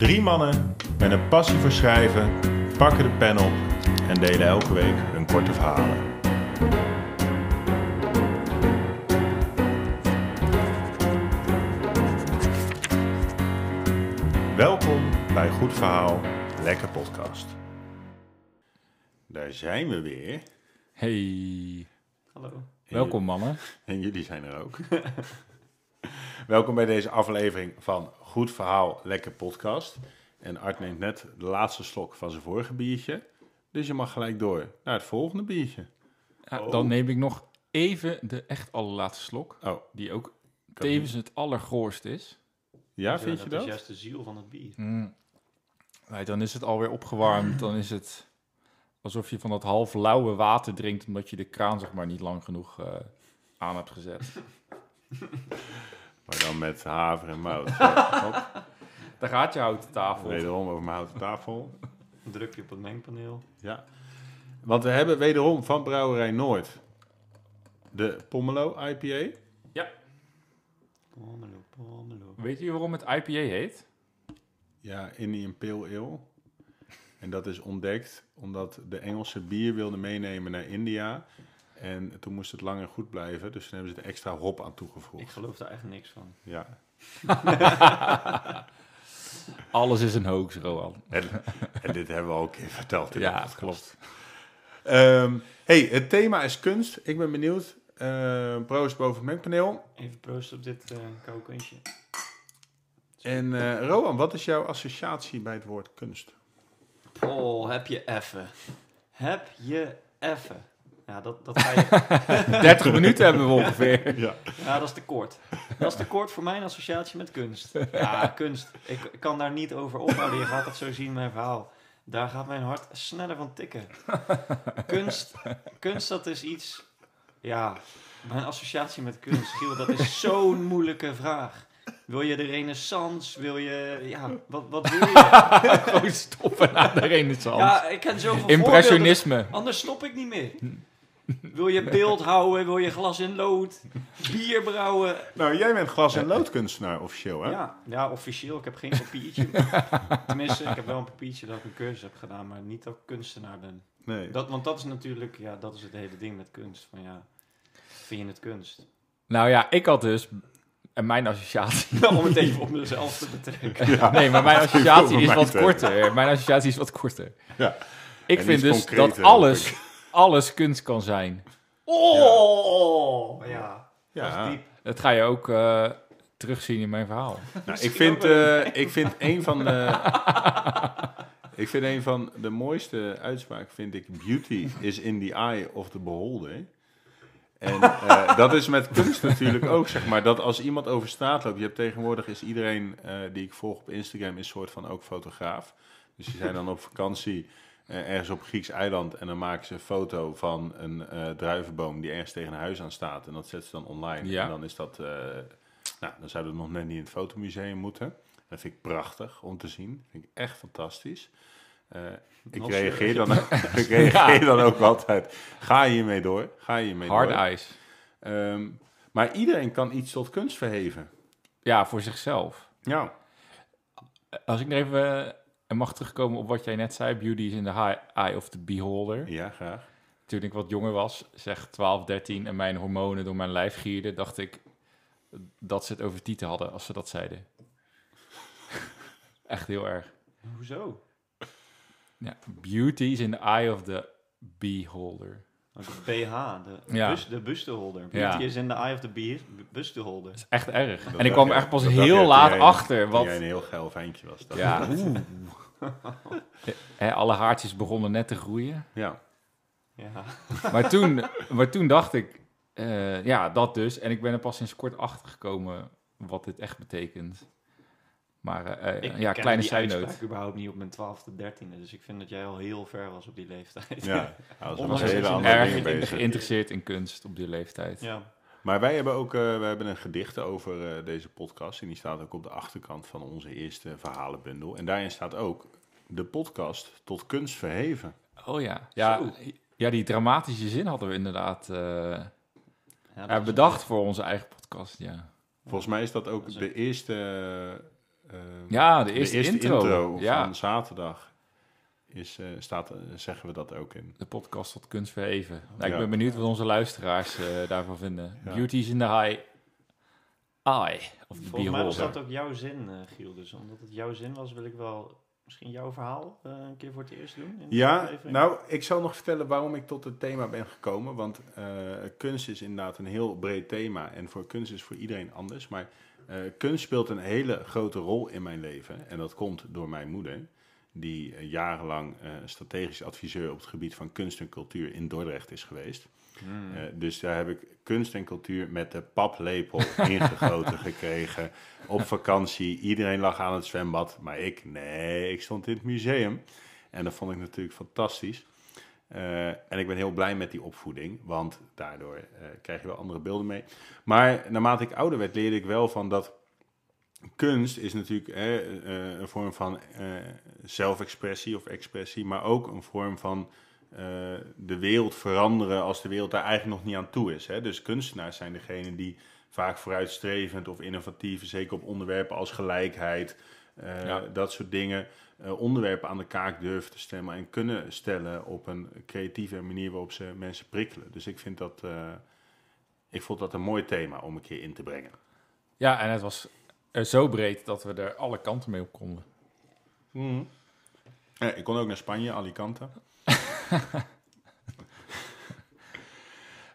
Drie mannen met een passie voor schrijven pakken de pen op en delen elke week hun korte verhalen. Welkom bij Goed Verhaal, Lekker Podcast. Daar zijn we weer. Hey, Hallo. welkom mannen. En jullie zijn er ook. Welkom bij deze aflevering van Goed Verhaal, Lekker Podcast. En Art neemt net de laatste slok van zijn vorige biertje. Dus je mag gelijk door naar het volgende biertje. Ja, Oh. Dan neem ik nog even de echt allerlaatste slok, Oh, die ook kan tevens het allergoorst is. ja, vind je dat? dat? is juist de ziel van het bier. Mm. Nee, dan is het alweer opgewarmd, dan is het alsof je van dat half lauwe water drinkt, omdat je de kraan zeg maar niet lang genoeg eh, aan hebt gezet. Maar dan met haver en mout. Daar gaat je houten tafel. wederom over mijn houten tafel. Een drukje op het mengpaneel. Ja. Want we hebben wederom van Brouwerij Noord de Pomelo IPA. Pomelo, pomelo. Weet je waarom het IPA heet? Ja, Indian Pale Ale. En dat is ontdekt omdat de Engelse bier wilde meenemen naar India. En toen moest het langer goed blijven. Dus toen hebben ze er extra hop aan Ik toegevoegd. geloof daar eigenlijk niks van. Ja. Alles is een hoax, Roan. En, en dit hebben we al een keer verteld in Ja, podcast. klopt. Ehm, hey, het thema is kunst. Ik ben benieuwd. Ehm proost boven het mengpaneel. Even proosten op dit eh koude kunstje. En eh Rowan, wat is jouw associatie bij het woord kunst? Oh, heb je effen. Heb je effen. Ja, dat, dat ga je... 30 minuten hebben we ongeveer. Ja. Ja, dat is te kort. Dat is te kort voor mijn associatie met kunst. Ja, kunst. Ik, ik kan daar niet over ophouden. Je gaat dat zo zien mijn verhaal. Daar gaat mijn hart sneller van tikken. Kunst, kunst dat is iets... Ja, mijn associatie met kunst, Giel, dat is zo'n moeilijke vraag. Wil je de renaissance? Wil je... Ja, wat, wat wil je? Gewoon stoppen na de renaissance. Ja, ik ken zoveel voorbeelden. Impressionisme. Anders stop ik niet meer. Wil je beeld houden? Wil je glas in lood? Bier brouwen? Nou, jij bent glas- en loodkunstenaar officieel, hè? Ja, ja, officieel. Ik heb geen papiertje. Tenminste, ik heb wel een papiertje dat ik een cursus heb gedaan, maar niet dat ik kunstenaar ben. Nee. Dat, want dat is natuurlijk, ja, dat is het hele ding met kunst. Van ja, vind je het kunst? Nou ja, ik had dus... En mijn associatie... Om het even op mezelf te betrekken. Nee, maar mijn associatie is wat te- korter. Mijn associatie is wat korter. Ja. Ik En vind dus dat alles, alles kunst kan zijn. Oh! Ja, dat Ja. is diep. Dat ga je ook eh, terugzien in mijn verhaal. Nou, ik, vind, eh, ik vind een van de... ik vind een van de mooiste uitspraken, vind ik... Beauty is in the eye of the beholder. En eh, dat is met kunst natuurlijk ook, zeg maar. Dat als iemand over straat loopt... Je hebt tegenwoordig is iedereen eh, die ik volg op Instagram... is soort van ook fotograaf. Dus die zijn dan op vakantie... eh, ergens op Grieks eiland en dan maken ze een foto van een eh, druivenboom die ergens tegen een huis aan staat. En dat zetten ze dan online. Ja. En dan is dat, eh, nou, dan zou dat nog net niet in het fotomuseum moeten. Dat vind ik prachtig om te zien. vind ik echt fantastisch. Ik reageer, dan, ik reageer dan ook altijd. Ga hiermee door. Ga hiermee Hard door. ijs. Ehm, maar iedereen kan iets tot kunst verheven. Ja, voor zichzelf. Ja. Als ik nog even eh, mag terugkomen op wat jij net zei. Beauty is in the eye of the beholder. Ja, graag. Toen ik wat jonger was, zeg 12, 13... en mijn hormonen door mijn lijf gierden... dacht ik dat ze het over tieten hadden als ze dat zeiden. Echt heel erg. Hoezo? Ja, beauty is in the eye of the beholder. Oh, De BH, de, Ja. bus, de busteholder. Ja. Beauty is in the eye of the beer, busteholder. Dat is echt erg. Dat en ik kwam er echt pas heel laat jij- achter. Wat Wat, jij een heel geil ventje was. Dat ja, alle haartjes begonnen net te groeien. ja. Ja. Maar toen, maar toen dacht ik, eh, ja, dat dus. En ik ben er pas sinds kort achter gekomen wat dit echt betekent. Maar eh, eh, Ik ja, ken kleine uitspraak note. überhaupt niet op mijn twaalfde, dertiende. Dus ik vind dat jij al heel ver was op die leeftijd. Ja, hij was met hele andere Erg bezig. geïnteresseerd in kunst op die leeftijd. ja. Maar wij hebben ook eh, we hebben een gedicht over eh, deze podcast. En die staat ook op de achterkant van onze eerste verhalenbundel. En daarin staat ook de podcast tot kunst verheven. Oh ja. Ja, Zo. ja, die dramatische zin hadden we inderdaad eh, Ja, ja, bedacht voor onze eigen podcast. Ja. Volgens mij is dat ook Dat is de eerste Ja, de eerste, intro. ja, van zaterdag is, eh, staat, eh, zeggen we dat ook in. de podcast tot kunst verheven. Nou, ik Ja. ben benieuwd wat onze luisteraars eh, daarvan vinden. Ja. Beauty's in the high eye of the Volgens mij was dat ook jouw zin, eh, Giel. Dus omdat het jouw zin was, wil ik wel misschien jouw verhaal eh, een keer voor het eerst doen. in Ja, aflevering. nou, ik zal nog vertellen waarom ik tot het thema ben gekomen. Want eh, kunst is inderdaad een heel breed thema. En voor kunst is voor iedereen anders. Maar eh, kunst speelt een hele grote rol in mijn leven. En dat komt door mijn moeder. Die eh, jarenlang eh, strategisch adviseur op het gebied van kunst en cultuur in Dordrecht is geweest. Hmm. Dus daar heb ik kunst en cultuur met de paplepel ingegoten gekregen. Op vakantie. Iedereen lag aan het zwembad. Maar ik, nee, ik stond in het museum. En dat vond ik natuurlijk fantastisch. Eh, en ik ben heel blij met die opvoeding. Want daardoor eh, krijg je wel andere beelden mee. Maar naarmate ik ouder werd, leerde ik wel van dat kunst is natuurlijk hè, eh, een vorm van zelfexpressie of expressie. Maar ook een vorm van de wereld veranderen als de wereld daar eigenlijk nog niet aan toe is. Hè? Dus kunstenaars zijn degene die vaak vooruitstrevend of innovatief, zeker op onderwerpen als gelijkheid, Ja. dat soort dingen, eh, onderwerpen aan de kaak durven te stemmen en kunnen stellen op een creatieve manier waarop ze mensen prikkelen. Dus ik vind dat, eh, ik vond dat een mooi thema om een keer in te brengen. Ja, en het was eh, zo breed dat we er alle kanten mee op konden. Eh, ik kon ook naar Spanje, Alicante.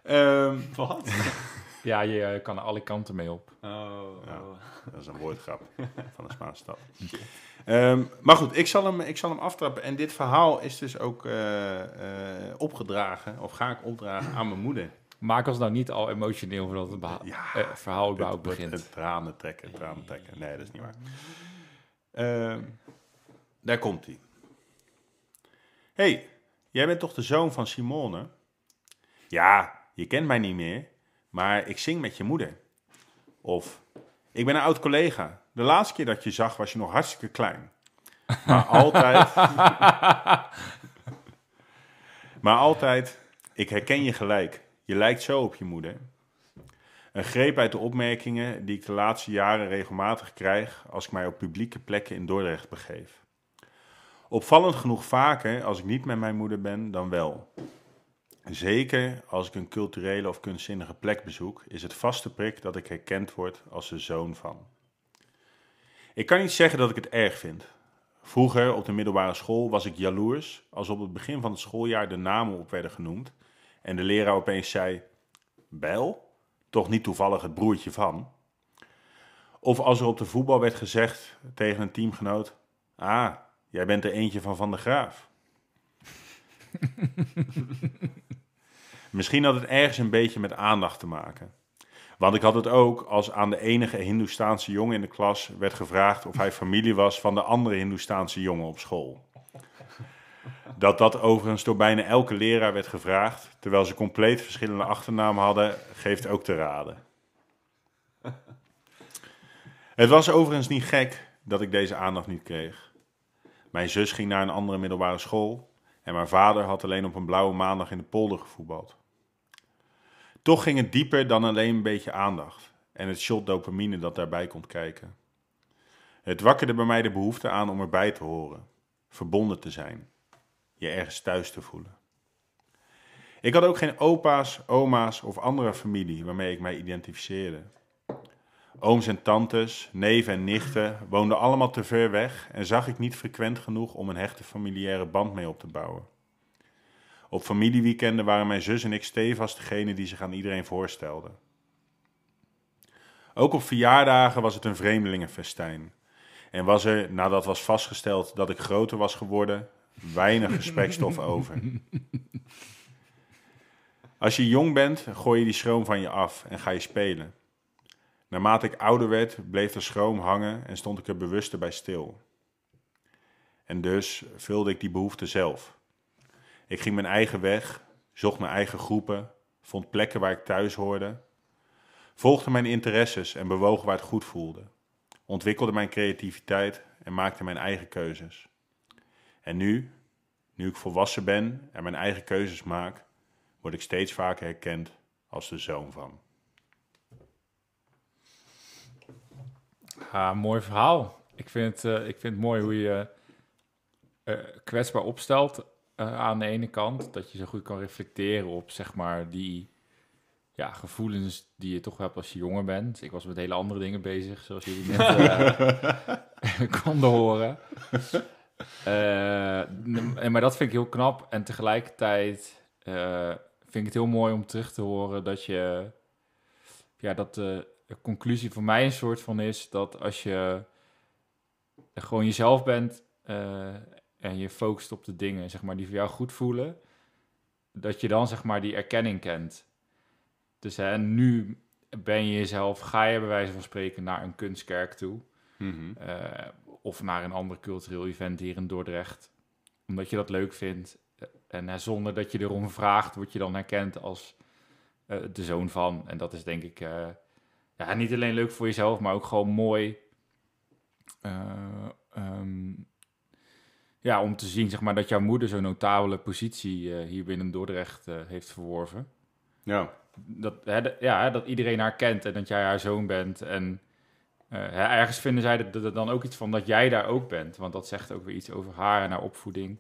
Ehm, Wat? Ja, je eh, kan er alle kanten mee op. Oh, Ja. oh. Dat is een woordgrap van een Spaanse stad. Ehm, maar goed, ik zal, hem, ik zal hem aftrappen. En dit verhaal is dus ook eh, eh, opgedragen, of ga ik opdragen aan mijn moeder. Maak ons nou niet al emotioneel voordat het beha- Ja, eh, verhaal überhaupt Het begint. een tranen trekken, tranen trekken. Nee, dat is niet waar. Ehm, daar komt hij. hey, jij bent toch de zoon van Simone? Ja, je kent mij niet meer, maar ik zing met je moeder. Of, ik ben een oud collega. De laatste keer dat je zag was je nog hartstikke klein. Maar altijd... maar altijd, ik herken je gelijk. Je lijkt zo op je moeder. Een greep uit de opmerkingen die ik de laatste jaren regelmatig krijg als ik mij op publieke plekken in Dordrecht begeef. Opvallend genoeg vaker als ik niet met mijn moeder ben dan wel. Zeker als ik een culturele of kunstzinnige plek bezoek, is het vaste prik dat ik herkend word als de zoon van. Ik kan niet zeggen dat ik het erg vind. Vroeger op de middelbare school was ik jaloers als op het begin van het schooljaar de namen op werden genoemd en de leraar opeens zei: Bijl? Toch niet toevallig het broertje van? Of als er op de voetbal werd gezegd tegen een teamgenoot: Ah, jij bent er eentje van Van der Graaf. Misschien had het ergens een beetje met aandacht te maken. Want ik had het ook als aan de enige Hindoestaanse jongen in de klas werd gevraagd of hij familie was van de andere Hindoestaanse jongen op school. Dat dat overigens door bijna elke leraar werd gevraagd, terwijl ze compleet verschillende achternamen hadden, geeft ook te raden. Het was overigens niet gek dat ik deze aandacht niet kreeg. Mijn zus ging naar een andere middelbare school en mijn vader had alleen op een blauwe maandag in de polder gevoetbald. Toch ging het dieper dan alleen een beetje aandacht en het shot dopamine dat daarbij komt kijken. Het wakkerde bij mij de behoefte aan om erbij te horen, verbonden te zijn, je ergens thuis te voelen. Ik had ook geen opa's, oma's of andere familie waarmee ik mij identificeerde. Ooms en tantes, neven en nichten woonden allemaal te ver weg en zag ik niet frequent genoeg om een hechte familiaire band mee op te bouwen. Op familieweekenden waren mijn zus en ik stevast degene die zich aan iedereen voorstelde. Ook op verjaardagen was het een vreemdelingenfestijn. En was er, nadat was vastgesteld dat ik groter was geworden, weinig gesprekstof over. Als je jong bent, gooi je die schroom van je af en ga je spelen. Naarmate ik ouder werd, bleef de schroom hangen en stond ik er bewuster bij stil. En dus vulde ik die behoefte zelf. Ik ging mijn eigen weg, zocht mijn eigen groepen, vond plekken waar ik thuis hoorde, volgde mijn interesses en bewoog waar het goed voelde, ontwikkelde mijn creativiteit en maakte mijn eigen keuzes. En nu, nu ik volwassen ben en mijn eigen keuzes maak, word ik steeds vaker herkend als de zoon van. Ja, mooi verhaal. ik, vind eh, ik vind het mooi hoe je eh, kwetsbaar opstelt eh, aan de ene kant. Dat je zo goed kan reflecteren op, zeg maar, die ja, gevoelens die je toch hebt als je jonger bent. Ik was met hele andere dingen bezig, zoals jullie net eh, konden horen. N- maar dat vind ik heel knap. En tegelijkertijd vind ik het heel mooi om terug te horen dat je... Ja, dat de conclusie voor mij een soort van is dat als je gewoon jezelf bent en je focust op de dingen, zeg maar, die voor jou goed voelen, dat je dan, zeg maar, die erkenning kent. Dus hè, nu ben je jezelf, ga je bij wijze van spreken naar een kunstkerk toe. Mhm. Eh, of naar een ander cultureel event hier in Dordrecht. Omdat je dat leuk vindt. En eh, zonder dat je erom vraagt, word je dan herkend als eh, de zoon van. En dat is denk ik eh, ja, niet alleen leuk voor jezelf, maar ook gewoon mooi. eh, ehm, ja, om te zien zeg maar, dat jouw moeder zo'n notabele positie eh, hier binnen Dordrecht eh, heeft verworven Ja, dat, hè, ja, dat iedereen haar kent en dat jij haar zoon bent. En eh, ergens vinden zij dat, dat dan ook iets van dat jij daar ook bent. Want dat zegt ook weer iets over haar en haar opvoeding.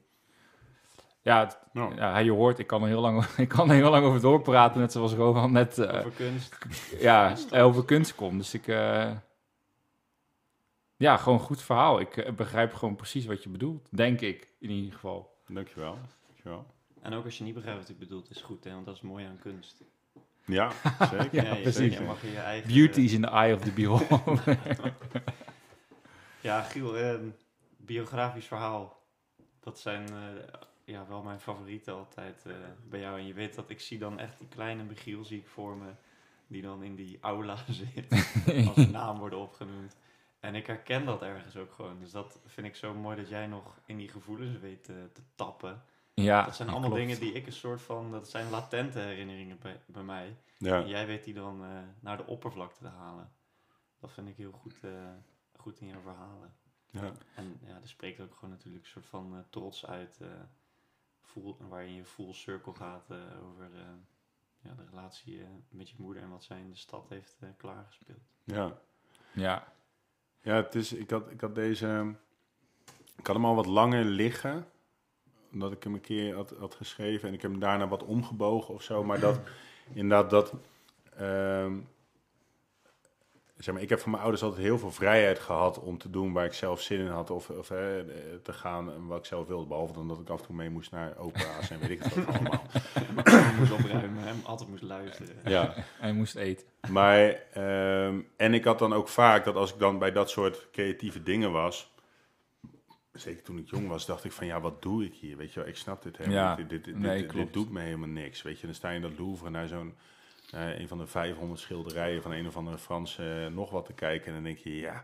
Ja, het- ja je hoort, ik kan er heel lang, ik kan er heel lang over doorpraten. Net zoals Roman net Over kunst. ja, over kunst komt. Dus ik... ja, gewoon goed verhaal. Ik eh, begrijp gewoon precies wat je bedoelt. Denk ik, in ieder geval. dankjewel. dankjewel. En ook als je niet begrijpt wat ik bedoel, is goed, hè? want dat is mooi aan kunst. Ja, zeker. Ja, je- precies. Je mag je eigen... Beauty is in the eye of the beholder. Ja, Giel, eh, biografisch verhaal. Dat zijn eh, ja, wel mijn favorieten altijd eh, bij jou. En je weet dat ik zie dan echt die kleine Michiel zie ik voor me. Die dan in die aula zit. als een naam worden opgenoemd. En ik herken dat ergens ook gewoon. Dus dat vind ik zo mooi dat jij nog in die gevoelens weet te, te tappen. ja, Dat zijn allemaal klopt. dingen die ik een soort van... Dat zijn latente herinneringen bij, bij mij. Ja, En jij weet die dan eh, naar de oppervlakte te halen. Dat vind ik heel goed, eh, goed in jouw verhalen. ja. En ja, er spreekt ook gewoon natuurlijk een soort van eh, trots uit. eh full, waarin je full circle gaat eh, over eh, ja, de relatie eh, met je moeder en wat zij in de stad heeft eh, klaargespeeld. ja. Ja, Ja, het is, ik, had, ik had deze. Ik had hem al wat langer liggen. Omdat ik hem een keer had, had geschreven. En ik heb hem daarna wat omgebogen of zo. Maar dat, inderdaad, dat. ehm, zeg maar, ik heb van mijn ouders altijd heel veel vrijheid gehad om te doen waar ik zelf zin in had. Of, of hè, te gaan en wat ik zelf wilde. Behalve dan dat ik af en toe mee moest naar opera's en weet ik het wat allemaal. Ik moest opruimen en altijd moest luisteren. Ja. hij moest eten. Maar, ehm, en ik had dan ook vaak dat als ik dan bij dat soort creatieve dingen was, zeker toen ik jong was, dacht ik van ja, wat doe ik hier? Weet je wel, ik snap dit helemaal Ja, niet. Dit, dit, dit, nee, dit, doet me helemaal niks. Weet je, dan sta je in dat Louvre naar zo'n, eh, een van de 500 schilderijen van een of andere Franse eh, nog wat te kijken. En dan denk je, ja.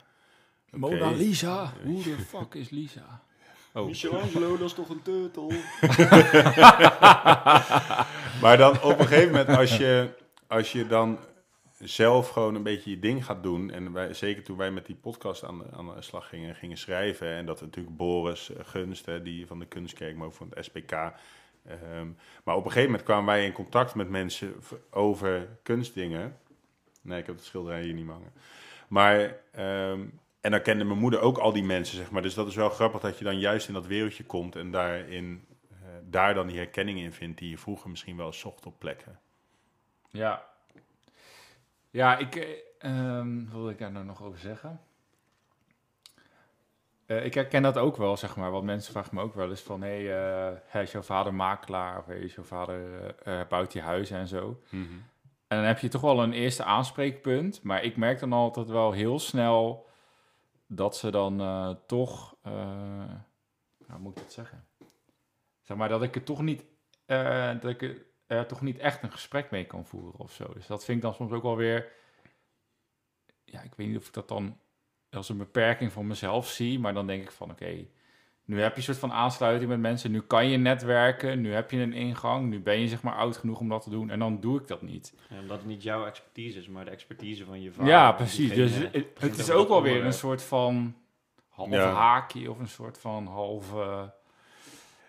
Mona Lisa, who the fuck is Lisa? Oh, Michelangelo, dat is toch een turtle? Maar dan op een gegeven moment, als je, als je dan zelf gewoon een beetje je ding gaat doen. En wij, zeker toen wij met die podcast aan de, aan de slag gingen en gingen schrijven. En dat natuurlijk Boris eh, Gunst, hè, die van de Kunstkerk, maar ook van het SPK. Ehm, maar op een gegeven moment kwamen wij in contact met mensen over kunstdingen. Nee, ik heb het schilderij hier niet hangen. Maar, ehm, en dan kende mijn moeder ook al die mensen, zeg maar. Dus dat is wel grappig dat je dan juist in dat wereldje komt en daarin, eh, daar dan die herkenning in vindt die je vroeger misschien wel zocht op plekken. Ja. Ja, ik... ehm, wat wil ik daar nou nog over zeggen? Eh, ik herken dat ook wel, zeg maar. Want mensen vragen me ook wel eens van... Hé, hey, eh, is jouw vader makelaar? Of is jouw vader eh, bouwt die huizen en zo? En dan heb je toch wel een eerste aanspreekpunt. Maar ik merk dan altijd wel heel snel dat ze dan toch. eh, hoe moet ik dat zeggen? Zeg maar dat ik het toch niet. dat ik er toch niet echt een gesprek mee kan voeren of zo. Dus dat vind ik dan soms ook wel weer. Ja, ik weet niet of ik dat dan als een beperking van mezelf zie. Maar dan denk ik van oké. nu heb je een soort van aansluiting met mensen. Nu kan je netwerken. Nu heb je een ingang. Nu ben je zeg maar oud genoeg om dat te doen. En dan doe ik dat niet. Ja, omdat het niet jouw expertise is, maar de expertise van je vader. Ja, precies. Diegene Dus het, is ook wel weer een soort van half Ja. haakje of een soort van half... eh,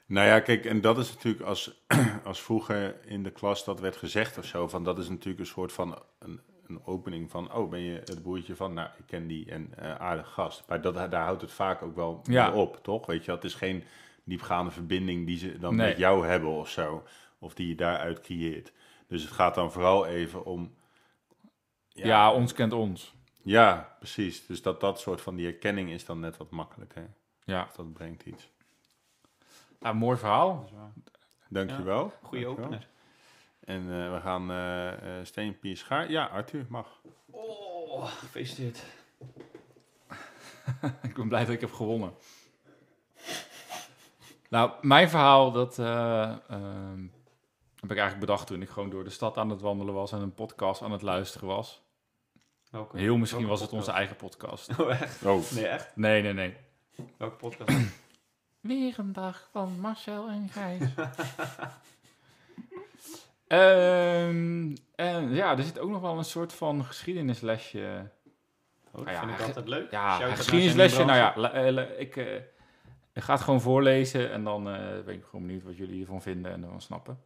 Nou ja, kijk, en dat is natuurlijk als, als vroeger in de klas dat werd gezegd of zo, van dat is natuurlijk een soort van een, een opening van, oh, ben je het broertje van, nou, ik ken die en eh aardig gast. Maar dat, daar houdt het vaak ook wel Ja. op, toch? Weet je, het is geen diepgaande verbinding die ze dan Nee. met jou hebben of zo. Of die je daaruit creëert. Dus het gaat dan vooral even om... Ja, ons kent ons. Ja, precies. Dus dat dat soort van die herkenning is dan net wat makkelijker. Ja, Of dat brengt iets. nou, mooi verhaal. Dat. Dankjewel. Goeie Dankjewel. opener. En eh, we gaan eh eh Steen, Pier, Schaar. Ja, Arthur, mag. Oh, gefeliciteerd. ik ben blij dat ik heb gewonnen. Nou, mijn verhaal, dat eh, ehm, heb ik eigenlijk bedacht toen ik gewoon door de stad aan het wandelen was en een podcast aan het luisteren was. Welke? Heel misschien welke was het onze eigen podcast. podcast? Oh, echt? Oh, Nee, echt? Nee, nee, nee. Welke podcast? Weer een dag van Marcel en Gijs. Ehm, en ja, er zit ook nog wel een soort van geschiedenislesje. Oh, Ah ja, vind ik altijd leuk. Ja, geschiedenislesje. Nou ja, la- eh, la- ik, ik ga het gewoon voorlezen en dan eh, ben ik gewoon benieuwd wat jullie ervan vinden en ervan snappen.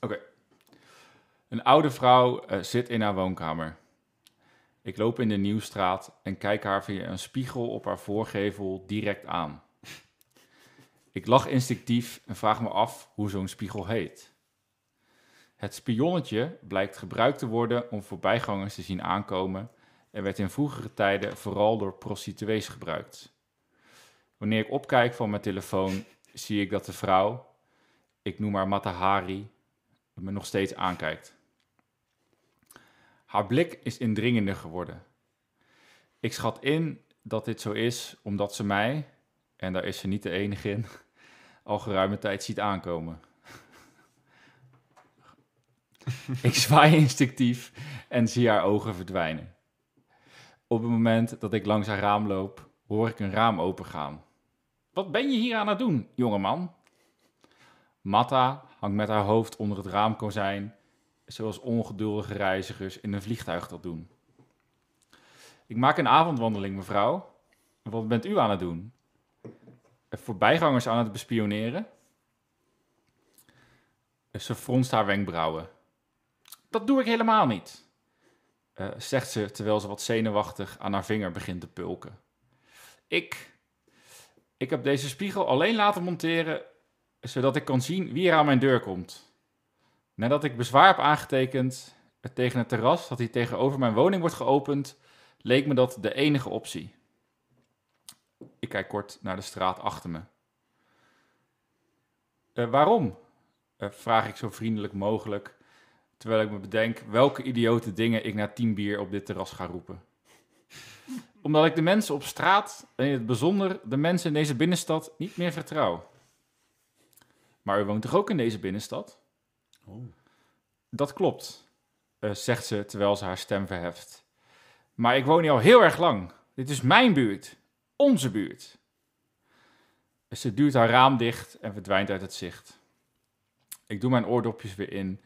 Oké. Een oude vrouw eh, zit in haar woonkamer. Ik loop in de Nieuwstraat en kijk haar via een spiegel op haar voorgevel direct aan. Ik lach instinctief en vraag me af hoe zo'n spiegel heet. Het spionnetje blijkt gebruikt te worden om voorbijgangers te zien aankomen en werd in vroegere tijden vooral door prostituees gebruikt. Wanneer ik opkijk van mijn telefoon, zie ik dat de vrouw, ik noem haar Matahari, me nog steeds aankijkt. Haar blik is indringender geworden. Ik schat in dat dit zo is omdat ze mij, en daar is ze niet de enige in, al geruime tijd ziet aankomen. ik zwaai instinctief en zie haar ogen verdwijnen. Op het moment dat ik langs haar raam loop, hoor ik een raam opengaan. Wat ben je hier aan het doen, jongeman? Matta hangt met haar hoofd onder het raamkozijn, zoals ongeduldige reizigers in een vliegtuig dat doen. Ik maak een avondwandeling, mevrouw. Wat bent u aan het doen? Voorbijgangers aan het bespioneren? Ze fronst haar wenkbrauwen. Dat doe ik helemaal niet, eh, zegt ze terwijl ze wat zenuwachtig aan haar vinger begint te pulken. Ik, ik heb deze spiegel alleen laten monteren zodat ik kan zien wie er aan mijn deur komt. Nadat ik bezwaar heb aangetekend eh, tegen het terras dat hier tegenover mijn woning wordt geopend, leek me dat de enige optie. Ik kijk kort naar de straat achter me. "Eh, waarom? Vraag ik zo vriendelijk mogelijk, terwijl ik me bedenk welke idiote dingen ik na tien bier op dit terras ga roepen. Omdat ik de mensen op straat, en in het bijzonder de mensen in deze binnenstad, niet meer vertrouw. Maar u woont toch ook in deze binnenstad? Oh. Dat klopt, eh, zegt ze terwijl ze haar stem verheft. Maar ik woon hier al heel erg lang. Dit is mijn buurt. Onze buurt. Ze duwt haar raam dicht en verdwijnt uit het zicht. Ik doe mijn oordopjes weer in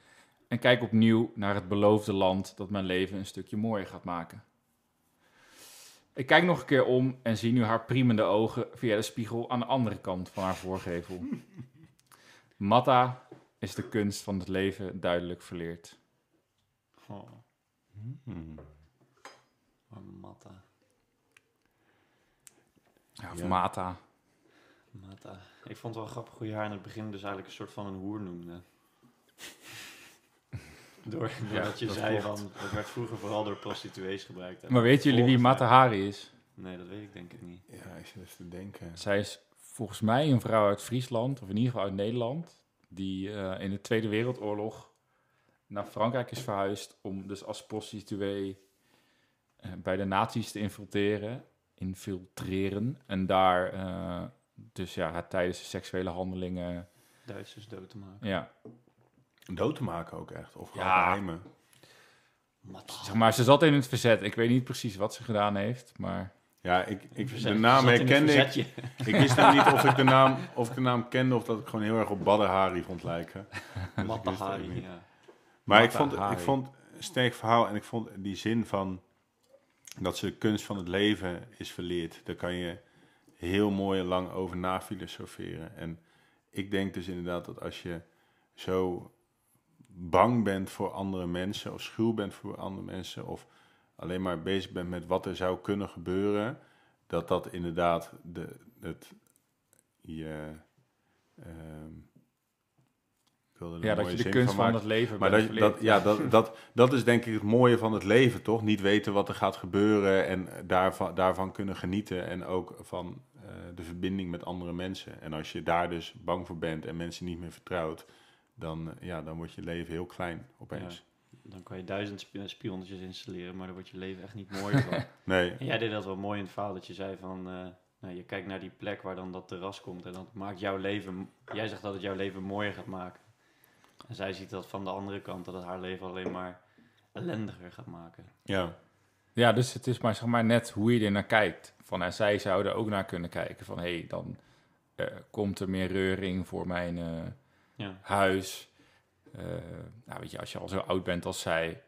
en kijk opnieuw naar het beloofde land dat mijn leven een stukje mooier gaat maken. Ik kijk nog een keer om en zie nu haar priemende ogen via de spiegel aan de andere kant van haar voorgevel. Matta is de kunst van het leven duidelijk verleerd. Oh, Hmm. Matta. Ja, of Ja. Mata. Matta. Ik vond het wel grappig hoe je haar in het begin dus eigenlijk een soort van een hoer noemde. Door, doordat je dat zei klopt. van, het werd vroeger vooral door prostituees gebruikt. Maar weten jullie wie volgens Mata Hari is? Nee, dat weet ik denk ik niet. Ja, ik zit even te denken. Zij is volgens mij een vrouw uit Friesland, of in ieder geval uit Nederland, die eh, in de Tweede Wereldoorlog naar Frankrijk is verhuisd om dus als prostituee eh, bij de nazi's te infiltreren, infiltreren en daar eh, dus ja, haar tijdens de seksuele handelingen, Duitsers dood te maken. ja, Dood te maken ook echt. Of gewoon Ja. geheimen. Zeg maar, ze zat in het verzet. Ik weet niet precies wat ze gedaan heeft, maar Ja, ik, ik, de naam herkende ik. Ik wist dan niet of ik, de naam, of ik de naam kende of dat ik gewoon heel erg op Badr Hari vond lijken. Dus Matahari, ja. Maar ik vond, Hari. ik vond een sterk verhaal en ik vond die zin van dat ze de kunst van het leven is verleerd. Daar kan je heel mooi en lang over na filosoferen. En ik denk dus inderdaad dat als je zo bang bent voor andere mensen of schuw bent voor andere mensen of alleen maar bezig bent met wat er zou kunnen gebeuren, dat dat inderdaad de, het, je, ehm, Ja, dat je de kunst van het leven Maar dat, dat, ja, dat, dat, dat is denk ik het mooie van het leven, toch? Niet weten wat er gaat gebeuren en daarvan, daarvan kunnen genieten. En ook van eh, de verbinding met andere mensen. En als je daar dus bang voor bent en mensen niet meer vertrouwt, dan, eh, ja, dan wordt je leven heel klein opeens. Dan kan je duizend sp- spionnetjes installeren, maar dan wordt je leven echt niet mooier van. Nee, En jij deed dat wel mooi in het verhaal, dat je zei van... eh, nou, je kijkt naar die plek waar dan dat terras komt en dat maakt jouw leven... Jij zegt dat het jouw leven mooier gaat maken. En zij ziet dat van de andere kant, dat het haar leven alleen maar ellendiger gaat maken. ja. Ja, dus het is maar, zeg maar net hoe je er naar kijkt. Van, en zij zouden ook naar kunnen kijken van... hé, hey, dan eh, komt er meer reuring voor mijn eh, Ja. huis. Eh, nou, weet je, als je al zo oud bent als zij...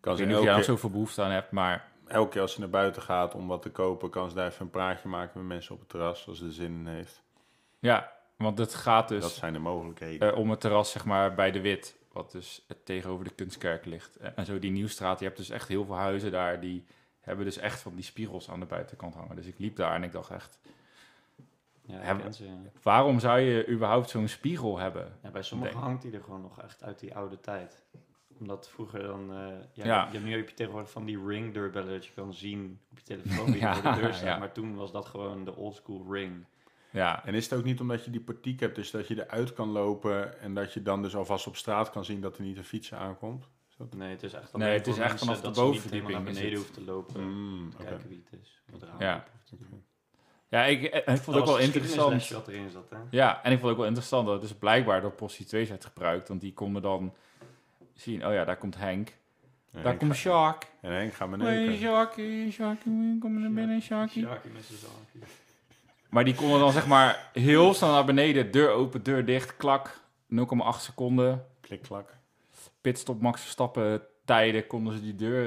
Kan Ik ze weet niet of elke, nog zoveel behoefte aan hebt, maar... elke keer als ze naar buiten gaat om wat te kopen, kan ze daar even een praatje maken met mensen op het terras, als ze er zin in heeft. Ja, want het gaat dus dat zijn de mogelijkheden. eh, om het terras, zeg maar, bij de Wit. Wat dus eh, tegenover de Kunstkerk ligt. En, en zo die Nieuwstraat, je hebt dus echt heel veel huizen daar... die hebben dus echt van die spiegels aan de buitenkant hangen. Dus ik liep daar en ik dacht echt... Ja, ze, ja. waarom zou je überhaupt zo'n spiegel hebben? Ja, bij sommigen Denk- hangt die er gewoon nog echt uit die oude tijd. Omdat vroeger dan... eh, ja. Je, nu heb je tegenwoordig van die ring deurbellen dat je kan zien op je telefoon wie Ja, voor de deur staat. Maar toen was dat gewoon de old school ring. Ja, En is het ook niet omdat je die portiek hebt, dus dat je eruit kan lopen en dat je dan dus alvast op straat kan zien dat er niet een fietser aankomt? Is dat- Nee, het is echt Nee, het is echt vanaf de dat ze niet bovenverdieping naar is beneden het. hoeft te lopen. Mm, oké. kijken wie het is. Wat er Ja. te doen. Ja ik, eh, ik vond het ook wel het interessant. wat erin zat, hè? Ja, en ik vond het ook wel interessant dat dus blijkbaar door prostituees werd gebruikt. Want die konden dan zien, oh ja, daar komt Henk. En Daar komt Shark. En Henk gaat me Hey, neuken. Sharky, Sharky, kom naar binnen, Sharky. Sjaakje met zijn zaakje. Maar die konden dan zeg maar heel snel naar beneden, deur open, deur dicht, klak, 0,8 seconden. Klik, klak. Pitstop, Max Verstappen tijden konden ze die deur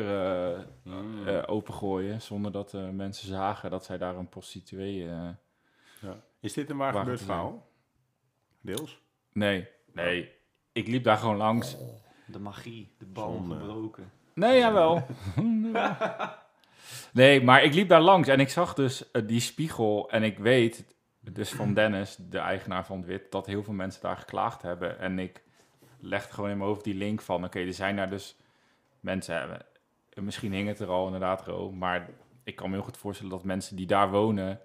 eh, Mm. eh, opengooien. Zonder dat eh, mensen zagen dat zij daar een prostituee... eh, Ja. Is dit een waar gebeurd verhaal? Deels? Nee, nee. Ik liep daar gewoon langs. De magie, de bal Zonde. gebroken. Nee, jawel. nee, maar ik liep daar langs en ik zag dus die spiegel. En ik weet dus van Dennis, de eigenaar van het Wit, dat heel veel mensen daar geklaagd hebben. En ik legde gewoon in mijn hoofd die link van, oké, er zijn daar dus mensen hebben. Misschien hing het er al inderdaad, Ro, maar ik kan me heel goed voorstellen dat mensen die daar wonen,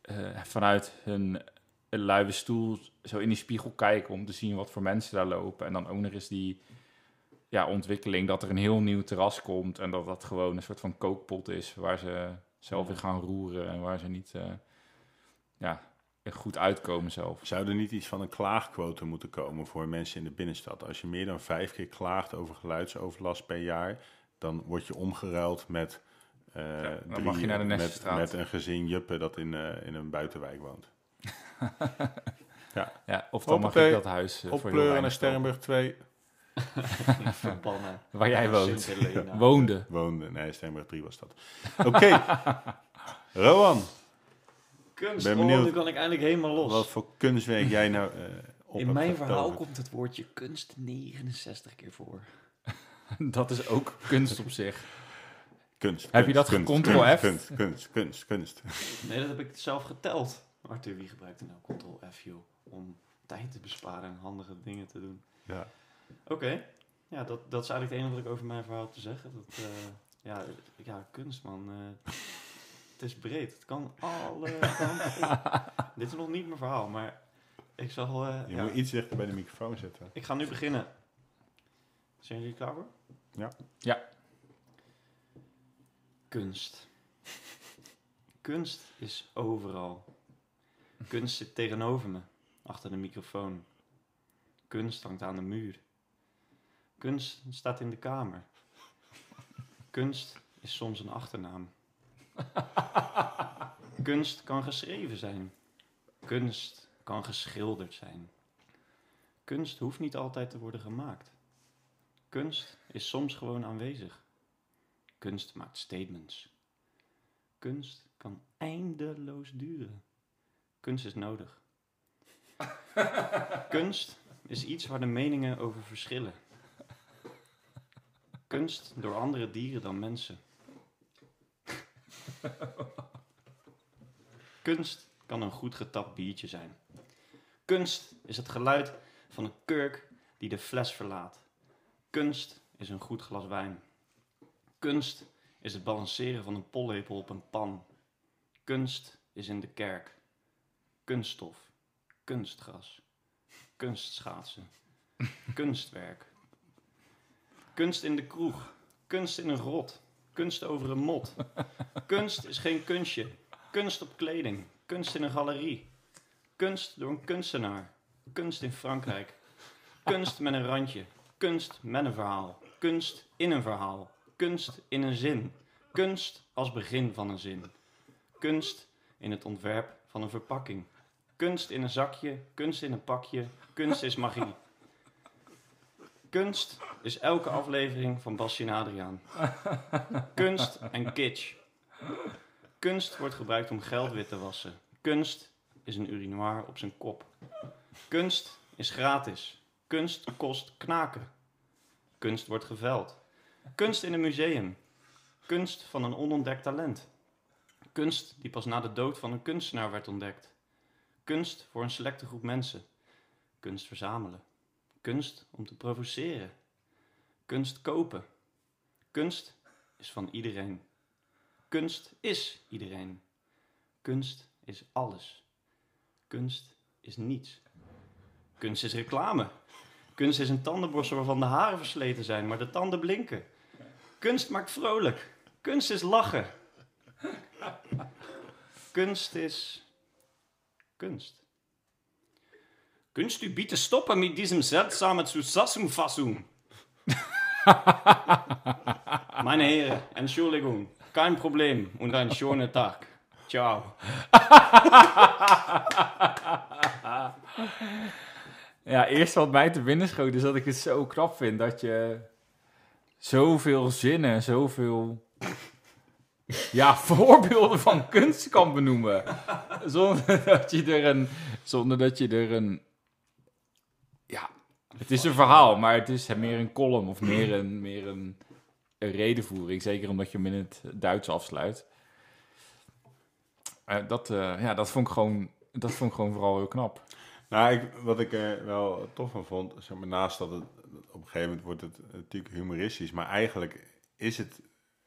eh, vanuit hun luie stoel zo in die spiegel kijken om te zien wat voor mensen daar lopen. En dan ook nog eens die ja, ontwikkeling dat er een heel nieuw terras komt en dat dat gewoon een soort van kookpot is waar ze zelf in gaan roeren en waar ze niet eh, ja, goed uitkomen zelf. Zou er niet iets van een klaagquote moeten komen voor mensen in de binnenstad? Als je meer dan vijf keer klaagt over geluidsoverlast per jaar, dan word je omgeruild met, eh, dan mag je naar de met, met een gezin juppen dat in, eh, in een buitenwijk woont. Ja, of dan mag ik dat huis voor Oppleuren naar weinig Sterrenburg 2 Verbannen. kopen. Waar jij woont. Woonde. woonde. Nee, Sterrenburg 3 was dat. Oké, Rowan, Kunst. Ben Oh, benieuwd. nu kan ik eindelijk helemaal los. wat voor kunstwerk jij nou eh op In mijn verhaal getoverd? komt het woordje kunst 69 keer voor. Dat is ook kunst op zich. Kunst. Heb je kunst, dat kunst, Ctrl-F? Kunst, kunst, kunst, kunst. Nee, dat heb ik zelf geteld. Arthur, wie gebruikte nou Ctrl-F, joh? Om tijd te besparen en handige dingen te doen. Ja. Oké. Ja, dat, dat is eigenlijk het enige wat ik over mijn verhaal te zeggen. Dat, eh, ja, ja, kunst, man. eh, is breed. Het kan alle kanten op. Dit is nog niet mijn verhaal, maar ik zal... eh, Je ja. moet iets dichter bij de microfoon zetten. Ik ga nu beginnen. Zijn jullie klaar voor? Ja. Ja. Kunst. Kunst is overal. Kunst zit tegenover me, achter de microfoon. Kunst hangt aan de muur. Kunst staat in de kamer. Kunst is soms een achternaam. Kunst kan geschreven zijn. Kunst kan geschilderd zijn. Kunst hoeft niet altijd te worden gemaakt. Kunst is soms gewoon aanwezig. Kunst maakt statements. Kunst kan eindeloos duren. Kunst is nodig. Kunst is iets waar de meningen over verschillen. Kunst door andere dieren dan mensen. Kunst kan een goed getapt biertje zijn. Kunst is het geluid van een kurk die de fles verlaat. Kunst is een goed glas wijn. Kunst is het balanceren van een pollepel op een pan. Kunst is in de kerk. Kunststof, kunstgras, kunstschaatsen, kunstwerk. Kunst in de kroeg, kunst in een grot, kunst over een mot. Kunst is geen kunstje, kunst op kleding, kunst in een galerie. Kunst door een kunstenaar, kunst in Frankrijk. Kunst met een randje, kunst met een verhaal, kunst in een verhaal, kunst in een zin, kunst als begin van een zin. Kunst in het ontwerp van een verpakking. Kunst in een zakje, kunst in een pakje, kunst is magie. Kunst is elke aflevering van Basje en Adriaan. Kunst en kitsch. Kunst wordt gebruikt om geld wit te wassen. Kunst is een urinoir op zijn kop. Kunst is gratis. Kunst kost knaken. Kunst wordt geveld. Kunst in een museum. Kunst van een onontdekt talent. Kunst die pas na de dood van een kunstenaar werd ontdekt. Kunst voor een selecte groep mensen. Kunst verzamelen. Kunst om te provoceren. Kunst kopen. Kunst is van iedereen. Kunst is iedereen. Kunst is alles. Kunst is niets. Kunst is reclame. Kunst is een tandenborstel waarvan de haren versleten zijn, maar de tanden blinken. Kunst maakt vrolijk. Kunst is lachen. Kunst is Kunst. Kunst u bitte stoppen mit diesem seltsamen Zusammenfassung. Meine Herren, Entschuldigung, kein Problem und einen schönen Tag. Ciao. Ja, eerst wat mij te binnen schoot is dat ik het zo knap vind dat je zoveel zinnen, zoveel ja, voorbeelden van kunst kan benoemen. Zonder dat je er een, zonder dat je er een, ja, het is een verhaal, maar het is meer een column of meer een, meer een, een redenvoering. Zeker omdat je hem in het Duits afsluit. Eh, dat, eh, ja, dat vond ik gewoon, dat vond ik gewoon vooral heel knap. Nou, ik, wat ik er wel tof van vond, zeg maar, naast dat het op een gegeven moment wordt het natuurlijk humoristisch, maar eigenlijk is het,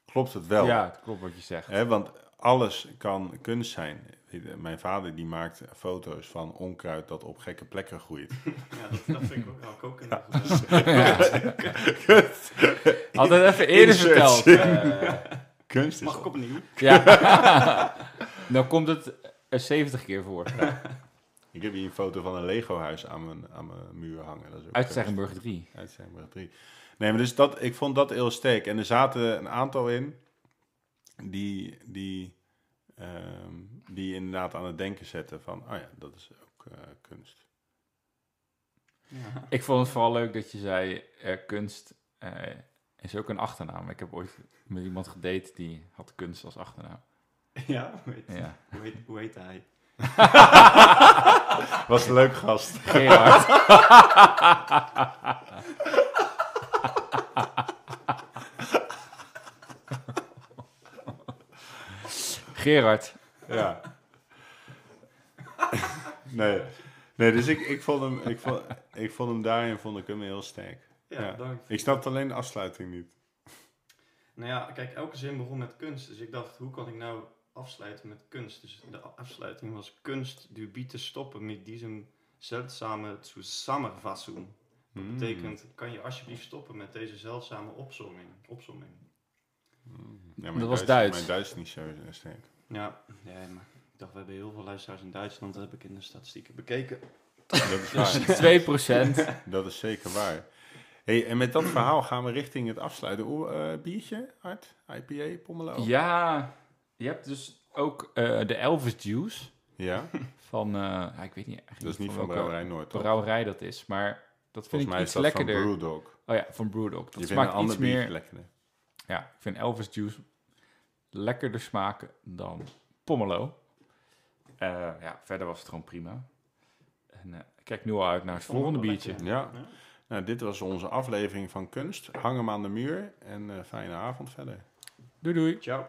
klopt het wel. Ja, het klopt wat je zegt. Hè, want alles kan kunst zijn. Mijn vader die maakt foto's van onkruid dat op gekke plekken groeit. Ja, dat, dat vind ik ook, ook, ook heel goed. Altijd even eerder verteld. eh, Kunst is Mag ik opnieuw? ja. Dan komt het er 70 keer voor. Ik heb hier een foto van een Lego-huis aan mijn, aan mijn muur hangen. Dat is ook Uit kunst. Zeggenburg 3. Uit Zeggenburg 3. Nee, maar dus dat, ik vond dat heel sterk. En er zaten een aantal in die, die, ehm, die inderdaad aan het denken zetten van, oh ja, dat is ook eh, kunst. Ja. Ik vond het vooral leuk dat je zei, eh, kunst eh, is ook een achternaam. Ik heb ooit met iemand gedate die had kunst als achternaam. Ja, hoe heet, Ja. hoe heet, hoe heet hij? Was een leuk gast. Gerard. Gerard. Ja. nee. Nee, dus ik, ik, vond hem, ik, vond, ik vond hem daarin vond ik hem heel sterk. Ja, Ja. bedankt. Ik snapte alleen de afsluiting niet. Nou ja, kijk, elke zin begon met kunst. Dus ik dacht, hoe kan ik nou afsluiten met kunst? Dus de afsluiting was kunst du bitte stoppen met diesem seltsame Zusammenfassung. Dat Hmm. betekent, kan je alsjeblieft stoppen met deze zeldzame opzomming? opzomming. Ja, mijn Dat was Duits-. Mijn Duits is niet zo sterk. Ja, nee, maar ik dacht, we hebben heel veel luisteraars in Duitsland. Dat heb ik in de statistieken bekeken. Dat is waar. 2%. Dat is zeker waar. Hey, en met dat verhaal gaan we richting het afsluiten. Eh, biertje, Art? IPA, Pommelo? Ja, je hebt dus ook eh, de Elvis Juice Ja? van, eh, ja, ik weet niet eigenlijk Dat is niet van Brouwerij Noord, toch? brouwerij dat is, maar dat vind Volgens mij ik is iets dat lekkerder. van Brewdog. Oh ja, van Brewdog. Dat Je smaakt een ander iets meer, lekkerder. ja, ik vind Elvis Juice lekkerder smaken dan Pomelo. Eh, ja, verder was het gewoon prima. En eh, ik kijk nu al uit naar het volgende biertje. lekker. Ja. Ja. Nou, dit was onze aflevering van Kunst. Hang hem aan de muur en eh, fijne avond verder. Doei doei. Ciao.